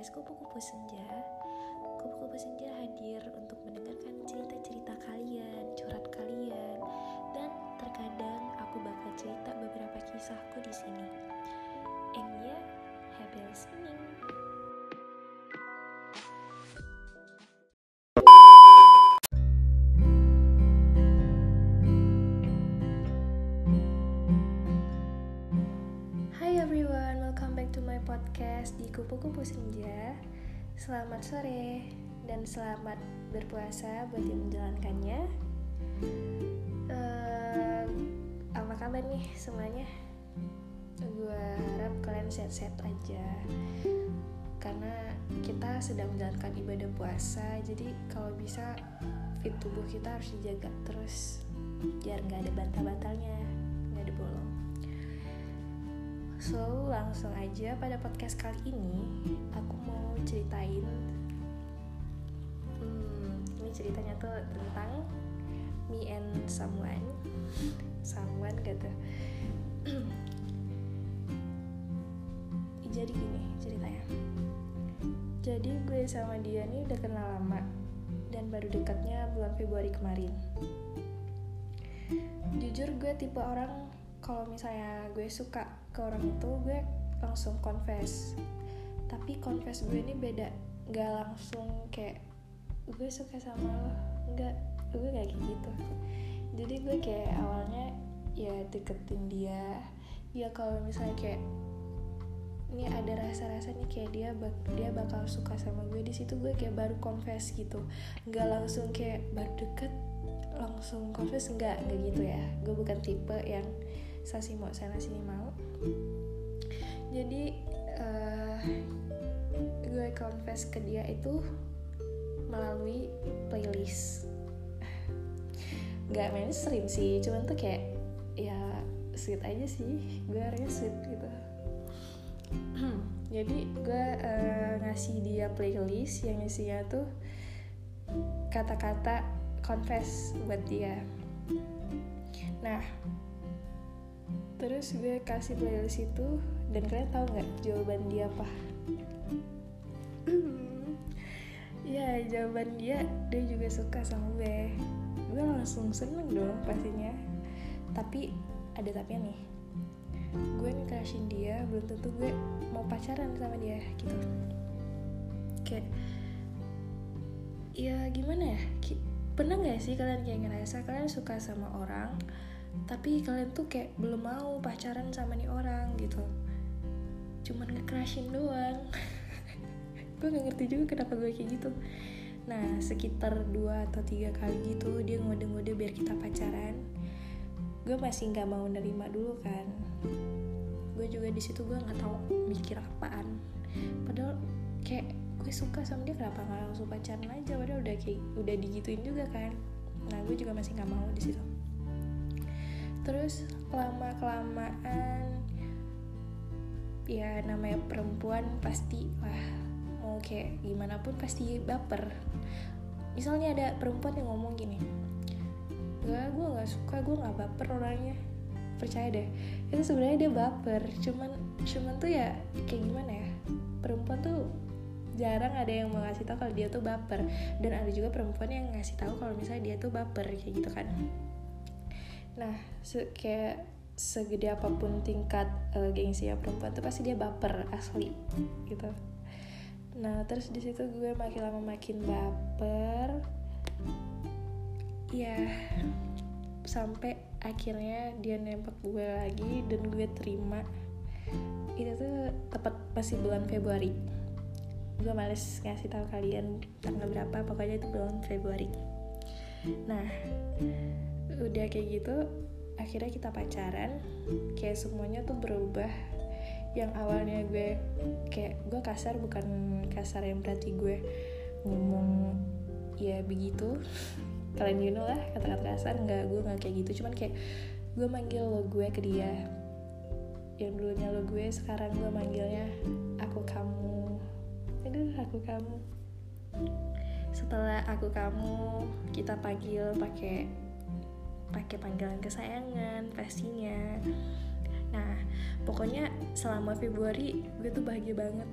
podcast Kupu-Kupu Senja. Kupu-Kupu Senja hadir untuk mendengarkan cerita-cerita kalian, curhat kalian, dan terkadang aku bakal cerita beberapa kisahku di sini. And yeah, happy listening. Podcast di Kupu-Kupu Senja. Selamat sore dan selamat berpuasa buat yang menjalankannya. Eh, apa kabar nih semuanya? Gue harap kalian sehat-sehat aja. Karena kita sedang menjalankan ibadah puasa, jadi kalau bisa fit tubuh kita harus dijaga terus biar nggak ada bantal-bantalnya, nggak ada bolong. So, langsung aja pada podcast kali ini aku mau ceritain hmm, ini ceritanya tuh tentang me and someone. Someone gitu. Jadi gini ceritanya. Jadi gue sama dia nih udah kenal lama dan baru dekatnya bulan Februari kemarin. Jujur gue tipe orang kalau misalnya gue suka ke orang itu gue langsung confess. Tapi confess gue ini beda. Nggak langsung kayak gue suka sama lo. Nggak. Gue gak kayak gitu. Jadi gue kayak awalnya ya deketin dia. Ya kalau misalnya kayak ini ada rasa-rasa nih kayak dia bak dia bakal suka sama gue di situ gue kayak baru confess gitu. Nggak langsung kayak baru deket langsung confess nggak. Nggak gitu ya. Gue bukan tipe yang sasi mau sana sini mau jadi uh, gue confess ke dia itu melalui playlist. Nggak mainstream sih cuman tuh kayak ya sweet aja sih. Gue orangnya sweet gitu. Jadi gue uh, ngasih dia playlist yang isinya tuh kata-kata confess buat dia. Nah terus gue kasih playlist itu dan kalian tahu nggak jawaban dia apa? Ya jawaban dia dia juga suka sama gue. Gue langsung seneng dong pastinya. Tapi ada tapi nih. Gue nih crushin dia belum tentu gue mau pacaran sama dia gitu. Kayak ya gimana ya? Pernah nggak sih kalian kayak ngerasa kalian suka sama orang tapi kalian tuh kayak belum mau pacaran sama nih orang gitu. Cuman nge-crushin doang. Gue nggak ngerti juga kenapa gue kayak gitu. Nah sekitar dua atau tiga kali gitu dia ngode-ngode biar kita pacaran. Gue masih nggak mau nerima dulu kan. Gue juga di situ gue nggak tahu mikir apaan. Padahal kayak gue suka sama dia kenapa nggak langsung pacaran aja? Padahal udah kayak udah digituin juga kan. Nah gue juga masih nggak mau di situ terus lama kelamaan ya namanya perempuan pasti wah mau kayak gimana pun pasti baper. Misalnya ada perempuan yang ngomong gini gak gue nggak suka gue nggak baper orangnya. Percaya deh itu sebenarnya dia baper cuman cuman tuh ya kayak gimana ya perempuan tuh jarang ada yang mau ngasih tahu kalau dia tuh baper. Dan ada juga perempuan yang ngasih tahu kalau misalnya dia tuh baper kayak gitu kan nah se kayak segede apa pun tingkat uh, gengsi ya perempuan tuh pasti dia baper asli gitu. Nah terus di situ gue makin lama makin baper. Ya sampai akhirnya dia nembak gue lagi dan gue terima. Itu tuh tepat masih bulan Februari. Gue males ngasih tahu kalian tanggal berapa pokoknya itu bulan Februari. Nah udah kayak gitu. Akhirnya kita pacaran. Kayak semuanya tuh berubah. Yang awalnya gue kayak gue kasar bukan kasar yang berarti gue ngomong ya begitu. Kalian you know lah kata-kata kasar. Nggak gue nggak kayak gitu. Cuman kayak gue manggil lo gue ke dia. Yang dulunya lo gue sekarang gue manggilnya aku kamu. Aduh aku kamu. Setelah aku kamu kita panggil pakai pakai panggilan kesayangan pastinya. Nah pokoknya selama Februari gue tuh bahagia banget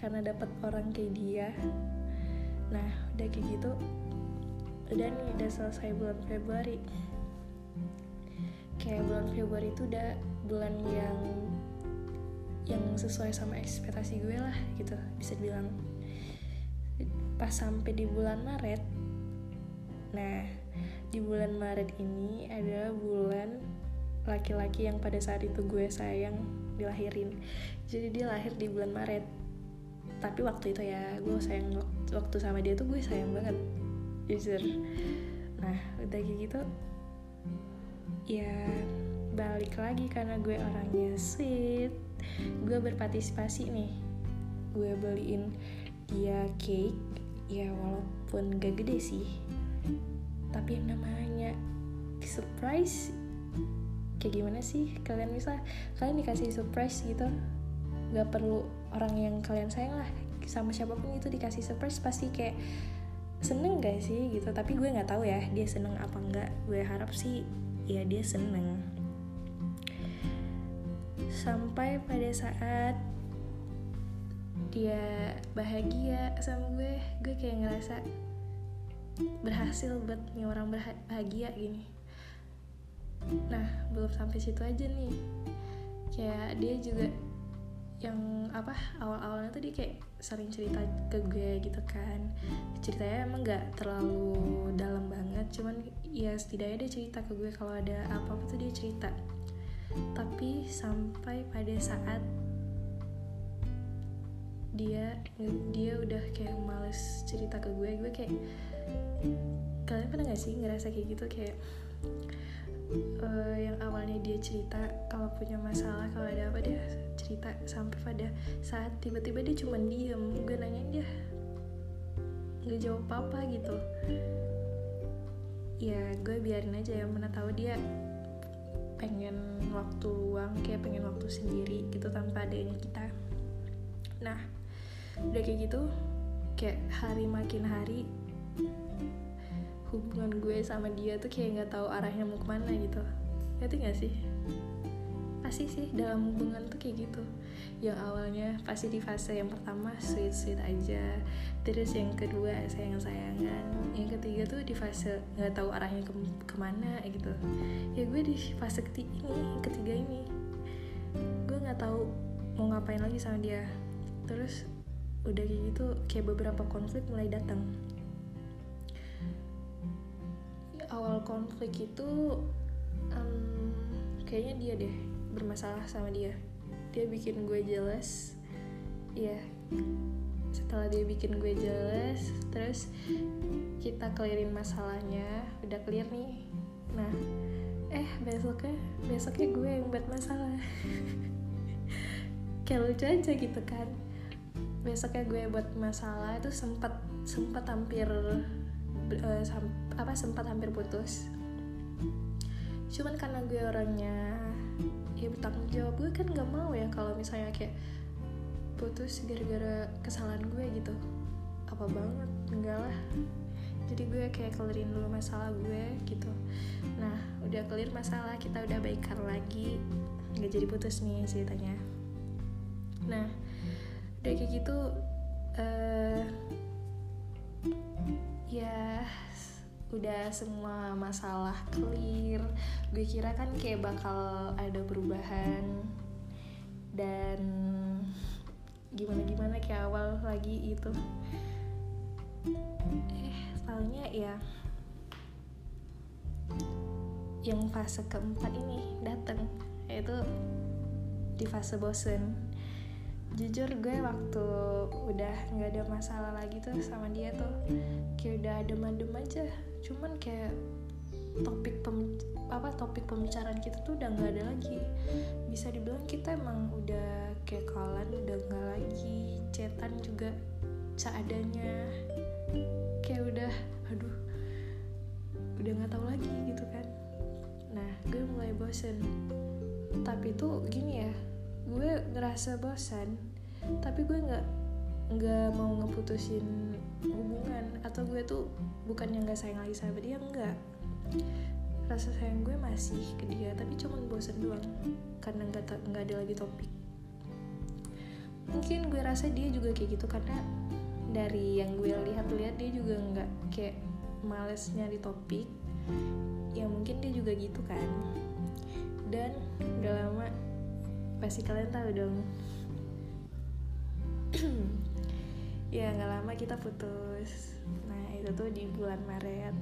karena dapat orang kayak dia. Nah udah kayak gitu udah nih udah selesai bulan Februari. Kayak bulan Februari itu udah bulan yang yang sesuai sama ekspektasi gue lah gitu bisa dibilang. Pas sampai di bulan Maret nah di bulan Maret ini adalah bulan laki-laki yang pada saat itu gue sayang dilahirin. Jadi dia lahir di bulan Maret. Tapi waktu itu ya gue sayang waktu sama dia tuh gue sayang banget. Jujur. Nah udah kayak gitu ya balik lagi karena gue orangnya sweet. Gue berpartisipasi nih. Gue beliin dia cake. Ya walaupun gak gede sih tapi yang namanya surprise kayak gimana sih? Kalian bisa kalian dikasih surprise gitu. Gak perlu orang yang kalian sayang lah. Sama siapa pun itu dikasih surprise pasti kayak seneng gak sih gitu? Tapi gue nggak tahu ya dia seneng apa enggak gue harap sih ya dia seneng. Sampai pada saat dia bahagia sama gue gue kayak ngerasa berhasil buat nih orang bahagia gini. Nah belum sampai situ aja nih. Kayak dia juga yang apa awal-awalnya tuh dia kayak sering cerita ke gue gitu kan. Ceritanya emang nggak terlalu dalam banget cuman ya setidaknya dia cerita ke gue kalau ada apa-apa tuh dia cerita. Tapi sampai pada saat dia cerita ke gue gue kayak kalian pernah gak sih ngerasa kayak gitu? Kayak uh, yang awalnya dia cerita kalau punya masalah kalau ada apa dia cerita sampai pada saat tiba-tiba dia cuma diem gue nanya dia nggak jawab apa apa gitu. Ya gue biarin aja ya mana tahu dia pengen waktu luang kayak pengen waktu sendiri gitu tanpa adanya kita. Nah udah kayak gitu kayak hari makin hari hubungan gue sama dia tuh kayak nggak tahu arahnya mau ke mana gitu. Ngerti gak sih? Pasti sih dalam hubungan tuh kayak gitu. Yang awalnya pasti di fase yang pertama sweet sweet aja. Terus yang kedua sayang sayangan yang ketiga tuh di fase nggak tahu arahnya ke ke mana gitu. Ya gue di fase ketiga ini ketiga ini. Gue nggak tahu mau ngapain lagi sama dia. Terus udah kayak gitu kayak beberapa konflik mulai datang. Awal konflik itu um, kayaknya dia deh bermasalah sama dia. Dia bikin gue jelas ya setelah dia bikin gue jelas terus kita clearin masalahnya udah clear nih. Nah eh besoknya besoknya gue yang buat masalah. Kayak lucu aja gitu kan besoknya gue buat masalah itu sempat sempat hampir uh, sam, apa sempat hampir putus. Cuman karena gue orangnya ya bertanggung jawab gue kan nggak mau ya kalau misalnya kayak putus gara-gara kesalahan gue gitu. Apa banget enggak lah. Jadi gue kayak clearin dulu masalah gue gitu. Nah udah clear masalah kita udah baikan lagi. Nggak jadi putus nih ceritanya. Nah udah kayak gitu uh, ya udah semua masalah clear. Gue kira kan kayak bakal ada perubahan dan gimana gimana kayak awal lagi itu eh soalnya ya yang fase keempat ini datang yaitu di fase bosen jujur gue waktu udah nggak ada masalah lagi tuh sama dia tuh kayak udah adem-adem aja. Cuman kayak topik pem, apa topik pembicaraan kita tuh udah nggak ada lagi. Bisa dibilang kita emang udah kayak kalan udah nggak lagi cetan juga seadanya. Kayak udah aduh udah nggak tahu lagi gitu kan. Nah gue mulai bosen. Tapi tuh gini ya gue ngerasa bosan tapi gue nggak nggak mau ngeputusin hubungan. Atau gue tuh bukan yang nggak sayang lagi sama dia enggak rasa sayang gue masih ke dia tapi cuma bosan doang karena nggak nggak ada lagi topik. Mungkin gue rasa dia juga kayak gitu karena dari yang gue lihat-lihat dia juga nggak kayak males nyari topik. Ya mungkin dia juga gitu kan. Dan gak lama pasti kalian tahu dong. Ya nggak lama kita putus. Nah itu tuh di bulan Maret.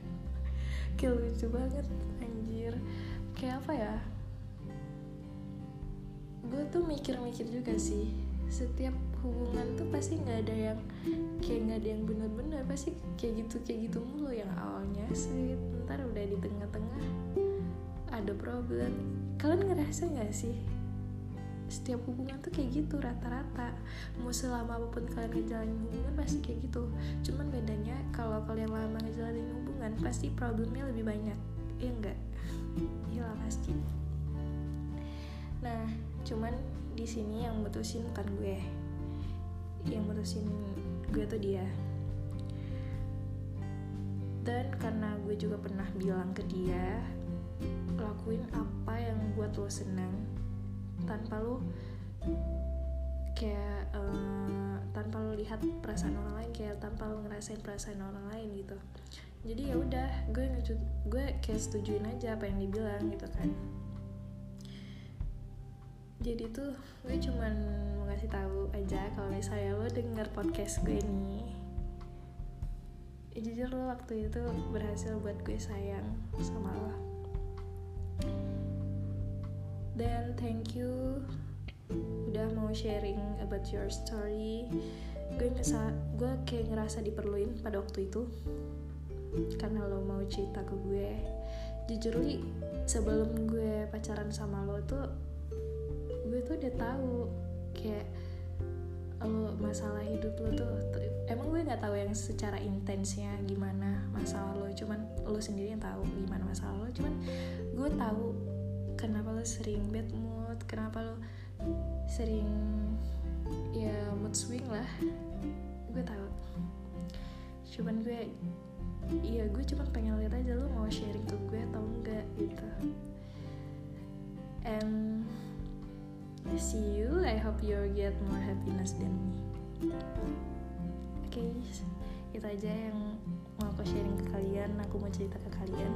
Kayak lucu banget anjir. Kayak apa ya? Gue tuh mikir-mikir juga sih. Setiap hubungan tuh pasti nggak ada yang kayak nggak ada yang bener-bener pasti kayak gitu kayak gitu mulu yang awalnya sweet ntar udah di tengah-tengah ada problem kalian ngerasa nggak sih? Setiap hubungan tuh kayak gitu rata-rata. Mau selama apa pun kalian ngejalanin hubungan pasti kayak gitu. Cuman bedanya kalau kalian lama ngejalanin hubungan pasti problemnya lebih banyak. Ya enggak iya pasti. Nah cuman di sini yang mutusin bukan gue. Yang mutusin gue tuh dia. Dan karena gue juga pernah bilang ke dia lakuin apa yang buat lo senang tanpa lo kayak uh, tanpa lo lihat perasaan orang lain kayak tanpa lo ngerasain perasaan orang lain gitu. Jadi ya udah gue ngecut gue kayak setujuin aja apa yang dibilang gitu kan. Jadi tuh gue cuman mau ngasih tahu aja kalau misalnya lo denger podcast gue nih ya jujur lo waktu itu berhasil buat gue sayang sama lo dan thank you. Udah mau sharing about your story. Gue ngerasa gue kayak ngerasa diperluin pada waktu itu. Karena lo mau cerita ke gue. Jujur li sebelum gue pacaran sama lo tuh gue tuh udah tahu kayak lo masalah hidup lo tuh, emang gue nggak tahu yang secara intensnya gimana masalah lo. Cuman lo sendiri yang tahu gimana masalah lo. Cuman gue tahu kenapa lo sering bad mood? Kenapa lo sering ya mood swing lah? Gue tahu. Cuman gue iya gue cuma pengen lihat aja lo mau sharing ke gue atau enggak gitu. And see you. I hope you get more happiness than me. Oke okay, itu aja yang mau aku sharing ke kalian aku mau cerita ke kalian